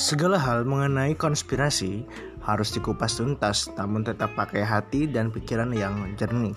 Segala hal mengenai konspirasi harus dikupas tuntas, namun tetap pakai hati dan pikiran yang jernih.